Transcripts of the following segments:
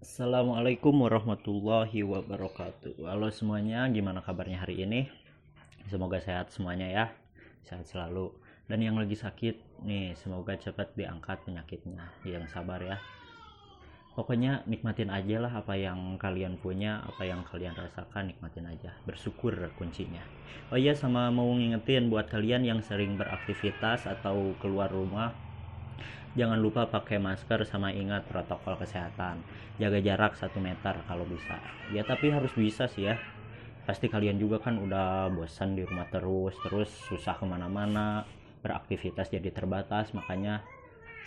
Assalamualaikum warahmatullahi wabarakatuh. Halo semuanya, gimana kabarnya hari ini? Semoga sehat semuanya ya, sehat selalu. Dan yang lagi sakit nih, semoga cepat diangkat penyakitnya. Yang sabar ya. Pokoknya nikmatin aja lah apa yang kalian punya, apa yang kalian rasakan, nikmatin aja. Bersyukur kuncinya. Oh iya, sama mau ngingetin buat kalian yang sering beraktivitas atau keluar rumah, jangan lupa pakai masker sama ingat protokol kesehatan. Jaga jarak satu meter kalau bisa. Ya tapi harus bisa sih ya. Pasti kalian juga kan udah bosan di rumah terus terus susah ke mana-mana beraktivitas jadi terbatas. Makanya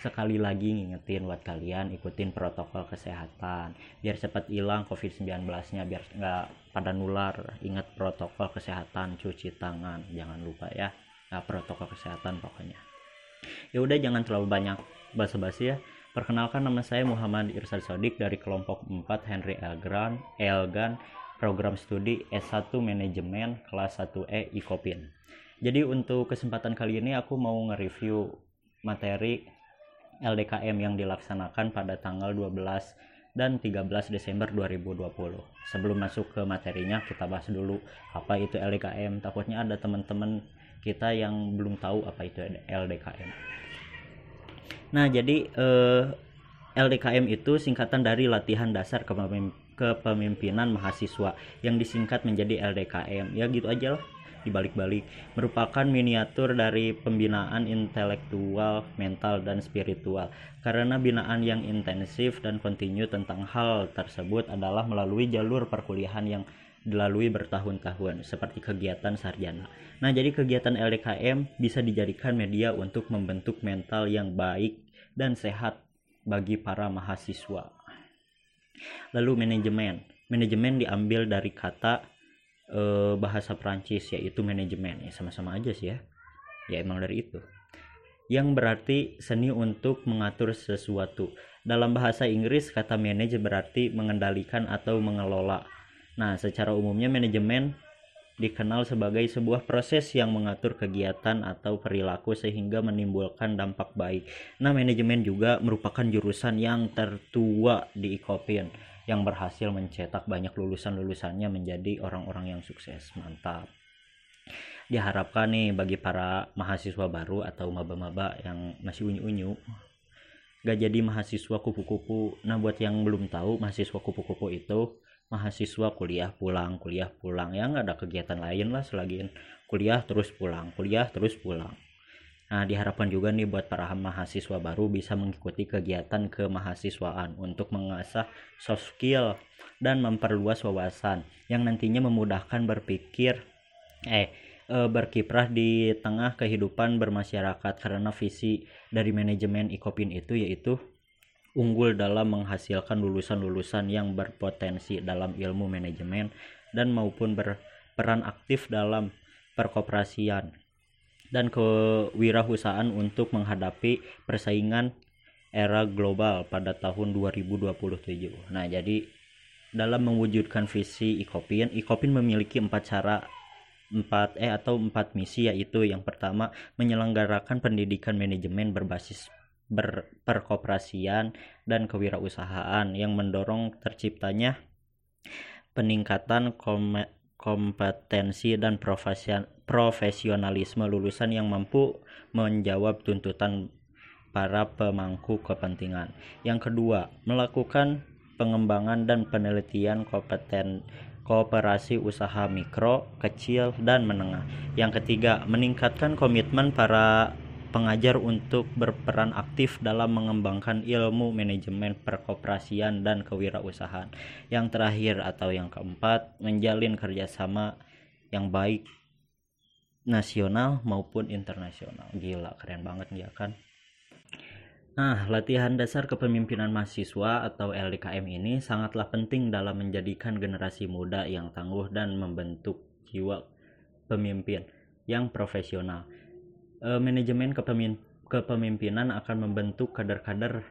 sekali lagi ngingetin buat kalian ikutin protokol kesehatan. Biar cepat hilang covid-19 nya biar nggak pada nular. Ingat protokol kesehatan cuci tangan. Jangan lupa ya. Nah, protokol kesehatan pokoknya ya udah jangan terlalu banyak basa-basi ya perkenalkan nama saya Muhammad Irsad Sodik dari kelompok 4 Henry Elgan Elgan program studi S1 Manajemen kelas 1E Ikopin jadi untuk kesempatan kali ini aku mau nge-review materi LDKM yang dilaksanakan pada tanggal 12 dan 13 Desember 2020. Sebelum masuk ke materinya, kita bahas dulu apa itu LDKM. Takutnya ada teman-teman kita yang belum tahu apa itu LDKM. Nah, jadi eh, LDKM itu singkatan dari latihan dasar kepemimpinan mahasiswa yang disingkat menjadi LDKM. Ya gitu aja lah dibalik-balik merupakan miniatur dari pembinaan intelektual, mental, dan spiritual. Karena binaan yang intensif dan kontinu tentang hal tersebut adalah melalui jalur perkuliahan yang dilalui bertahun-tahun seperti kegiatan sarjana. Nah, jadi kegiatan LDKM bisa dijadikan media untuk membentuk mental yang baik dan sehat bagi para mahasiswa. Lalu manajemen. Manajemen diambil dari kata eh, bahasa Prancis yaitu manajemen ya sama-sama aja sih ya ya emang dari itu yang berarti seni untuk mengatur sesuatu dalam bahasa Inggris kata manage berarti mengendalikan atau mengelola nah secara umumnya manajemen dikenal sebagai sebuah proses yang mengatur kegiatan atau perilaku sehingga menimbulkan dampak baik. Nah, manajemen juga merupakan jurusan yang tertua di Ikopin yang berhasil mencetak banyak lulusan-lulusannya menjadi orang-orang yang sukses. Mantap. Diharapkan nih bagi para mahasiswa baru atau maba-maba yang masih unyu-unyu gak jadi mahasiswa kupu-kupu. Nah, buat yang belum tahu, mahasiswa kupu-kupu itu mahasiswa kuliah pulang, kuliah pulang. Ya nggak ada kegiatan lain lah selain kuliah terus pulang, kuliah terus pulang. Nah, diharapkan juga nih buat para mahasiswa baru bisa mengikuti kegiatan kemahasiswaan untuk mengasah soft skill dan memperluas wawasan yang nantinya memudahkan berpikir eh e, berkiprah di tengah kehidupan bermasyarakat karena visi dari manajemen Ikopin itu yaitu unggul dalam menghasilkan lulusan-lulusan yang berpotensi dalam ilmu manajemen dan maupun berperan aktif dalam perkoperasian dan kewirausahaan untuk menghadapi persaingan era global pada tahun 2027. Nah, jadi dalam mewujudkan visi Ikopin, Ikopin memiliki empat cara empat eh atau empat misi yaitu yang pertama menyelenggarakan pendidikan manajemen berbasis berperkoperasian dan kewirausahaan yang mendorong terciptanya peningkatan kompetensi dan profesionalisme lulusan yang mampu menjawab tuntutan para pemangku kepentingan. Yang kedua, melakukan pengembangan dan penelitian kompeten kooperasi usaha mikro, kecil, dan menengah. Yang ketiga, meningkatkan komitmen para pengajar untuk berperan aktif dalam mengembangkan ilmu manajemen perkoperasian dan kewirausahaan. Yang terakhir atau yang keempat, menjalin kerjasama yang baik nasional maupun internasional. Gila, keren banget ya kan? Nah, latihan dasar kepemimpinan mahasiswa atau LDKM ini sangatlah penting dalam menjadikan generasi muda yang tangguh dan membentuk jiwa pemimpin yang profesional. E, manajemen kepemimpinan akan membentuk kader-kader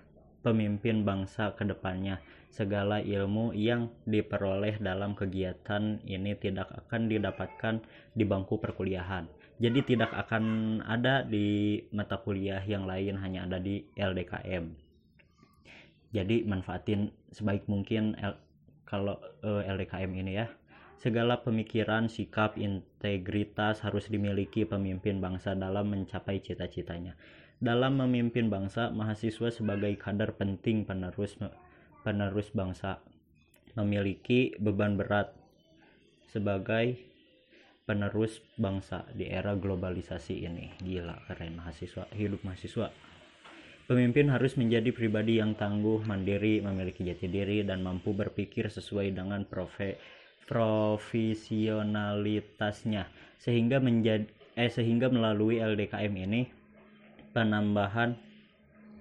pemimpin bangsa ke depannya. Segala ilmu yang diperoleh dalam kegiatan ini tidak akan didapatkan di bangku perkuliahan. Jadi tidak akan ada di mata kuliah yang lain hanya ada di LDKM jadi manfaatin sebaik mungkin L, kalau uh, LDKM ini ya segala pemikiran sikap integritas harus dimiliki pemimpin bangsa dalam mencapai cita-citanya dalam memimpin bangsa mahasiswa sebagai kader penting penerus penerus bangsa memiliki beban berat sebagai penerus bangsa di era globalisasi ini. Gila, keren mahasiswa, hidup mahasiswa. Pemimpin harus menjadi pribadi yang tangguh, mandiri, memiliki jati diri, dan mampu berpikir sesuai dengan profe profesionalitasnya, sehingga menjadi eh sehingga melalui LDKM ini penambahan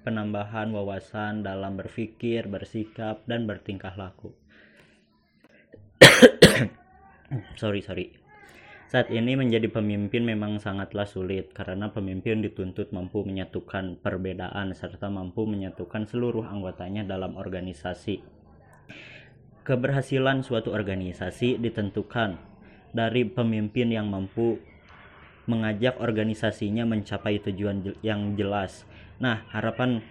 penambahan wawasan dalam berpikir, bersikap, dan bertingkah laku. sorry, sorry. Saat ini menjadi pemimpin memang sangatlah sulit karena pemimpin dituntut mampu menyatukan perbedaan serta mampu menyatukan seluruh anggotanya dalam organisasi. Keberhasilan suatu organisasi ditentukan dari pemimpin yang mampu mengajak organisasinya mencapai tujuan yang jelas. Nah, harapan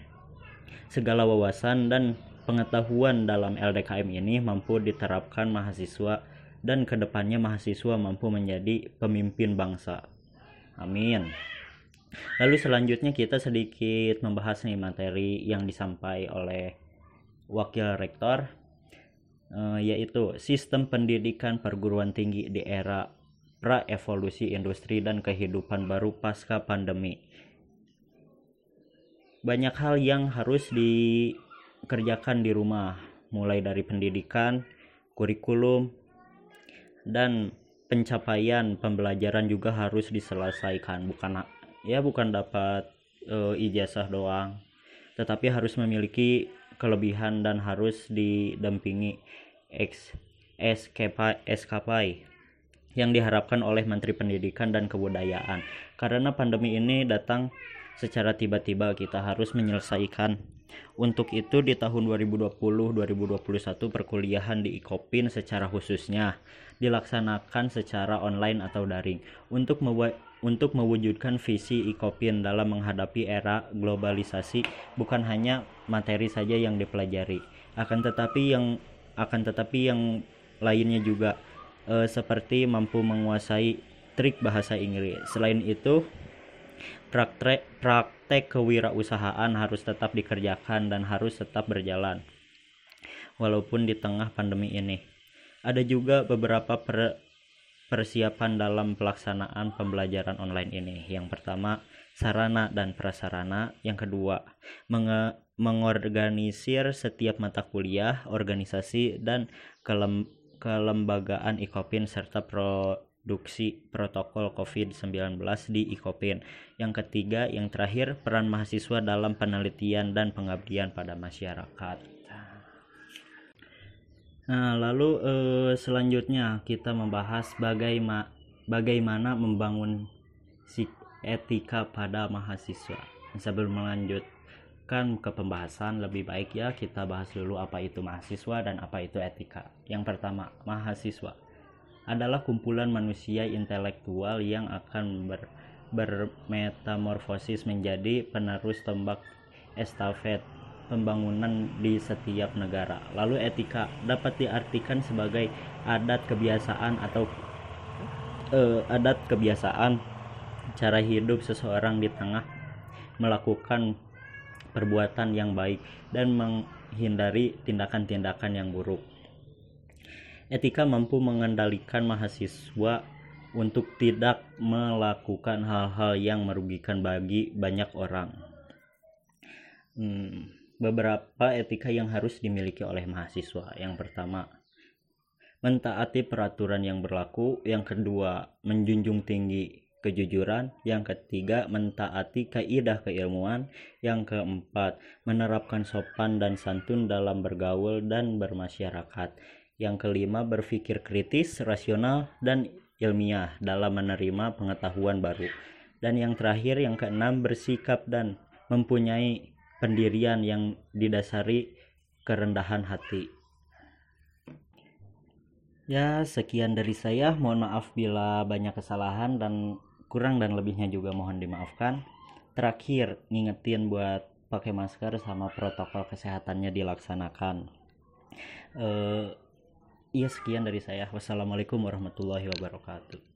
segala wawasan dan pengetahuan dalam LDKM ini mampu diterapkan mahasiswa dan ke depannya mahasiswa mampu menjadi pemimpin bangsa. Amin. Lalu selanjutnya kita sedikit membahas nih materi yang disampaikan oleh wakil rektor yaitu sistem pendidikan perguruan tinggi di era pra evolusi industri dan kehidupan baru pasca pandemi. Banyak hal yang harus dikerjakan di rumah, mulai dari pendidikan, kurikulum, dan pencapaian pembelajaran juga harus diselesaikan bukan ya bukan dapat e, ijazah doang tetapi harus memiliki kelebihan dan harus didampingi SKP, SKP yang diharapkan oleh Menteri Pendidikan dan Kebudayaan. Karena pandemi ini datang secara tiba-tiba kita harus menyelesaikan untuk itu di tahun 2020-2021 perkuliahan di Ikopin secara khususnya dilaksanakan secara online atau daring untuk untuk mewujudkan visi Ikopin dalam menghadapi era globalisasi bukan hanya materi saja yang dipelajari akan tetapi yang akan tetapi yang lainnya juga e, seperti mampu menguasai trik bahasa Inggris. Selain itu, praktek praktek kewirausahaan harus tetap dikerjakan dan harus tetap berjalan walaupun di tengah pandemi ini. Ada juga beberapa per, persiapan dalam pelaksanaan pembelajaran online ini. Yang pertama, sarana dan prasarana. Yang kedua, menge, mengorganisir setiap mata kuliah, organisasi, dan kelem, kelembagaan IKOPIN serta pro produksi protokol COVID-19 di IKOPIN. Yang ketiga, yang terakhir, peran mahasiswa dalam penelitian dan pengabdian pada masyarakat. Nah, lalu eh, selanjutnya kita membahas bagaimana bagaimana membangun etika pada mahasiswa. Sebelum melanjutkan ke pembahasan, lebih baik ya kita bahas dulu apa itu mahasiswa dan apa itu etika. Yang pertama, mahasiswa adalah kumpulan manusia intelektual yang akan ber, bermetamorfosis menjadi penerus tombak estafet pembangunan di setiap negara. Lalu etika dapat diartikan sebagai adat kebiasaan atau uh, adat kebiasaan cara hidup seseorang di tengah melakukan perbuatan yang baik dan menghindari tindakan-tindakan yang buruk. Etika mampu mengendalikan mahasiswa untuk tidak melakukan hal-hal yang merugikan bagi banyak orang. Hmm, beberapa etika yang harus dimiliki oleh mahasiswa. Yang pertama, mentaati peraturan yang berlaku. Yang kedua, menjunjung tinggi kejujuran. Yang ketiga, mentaati kaidah keilmuan. Yang keempat, menerapkan sopan dan santun dalam bergaul dan bermasyarakat. Yang kelima, berpikir kritis, rasional, dan ilmiah dalam menerima pengetahuan baru. Dan yang terakhir, yang keenam, bersikap dan mempunyai pendirian yang didasari kerendahan hati. Ya, sekian dari saya. Mohon maaf bila banyak kesalahan dan kurang dan lebihnya juga mohon dimaafkan. Terakhir, ngingetin buat pakai masker sama protokol kesehatannya dilaksanakan eh iya sekian dari saya wassalamualaikum warahmatullahi wabarakatuh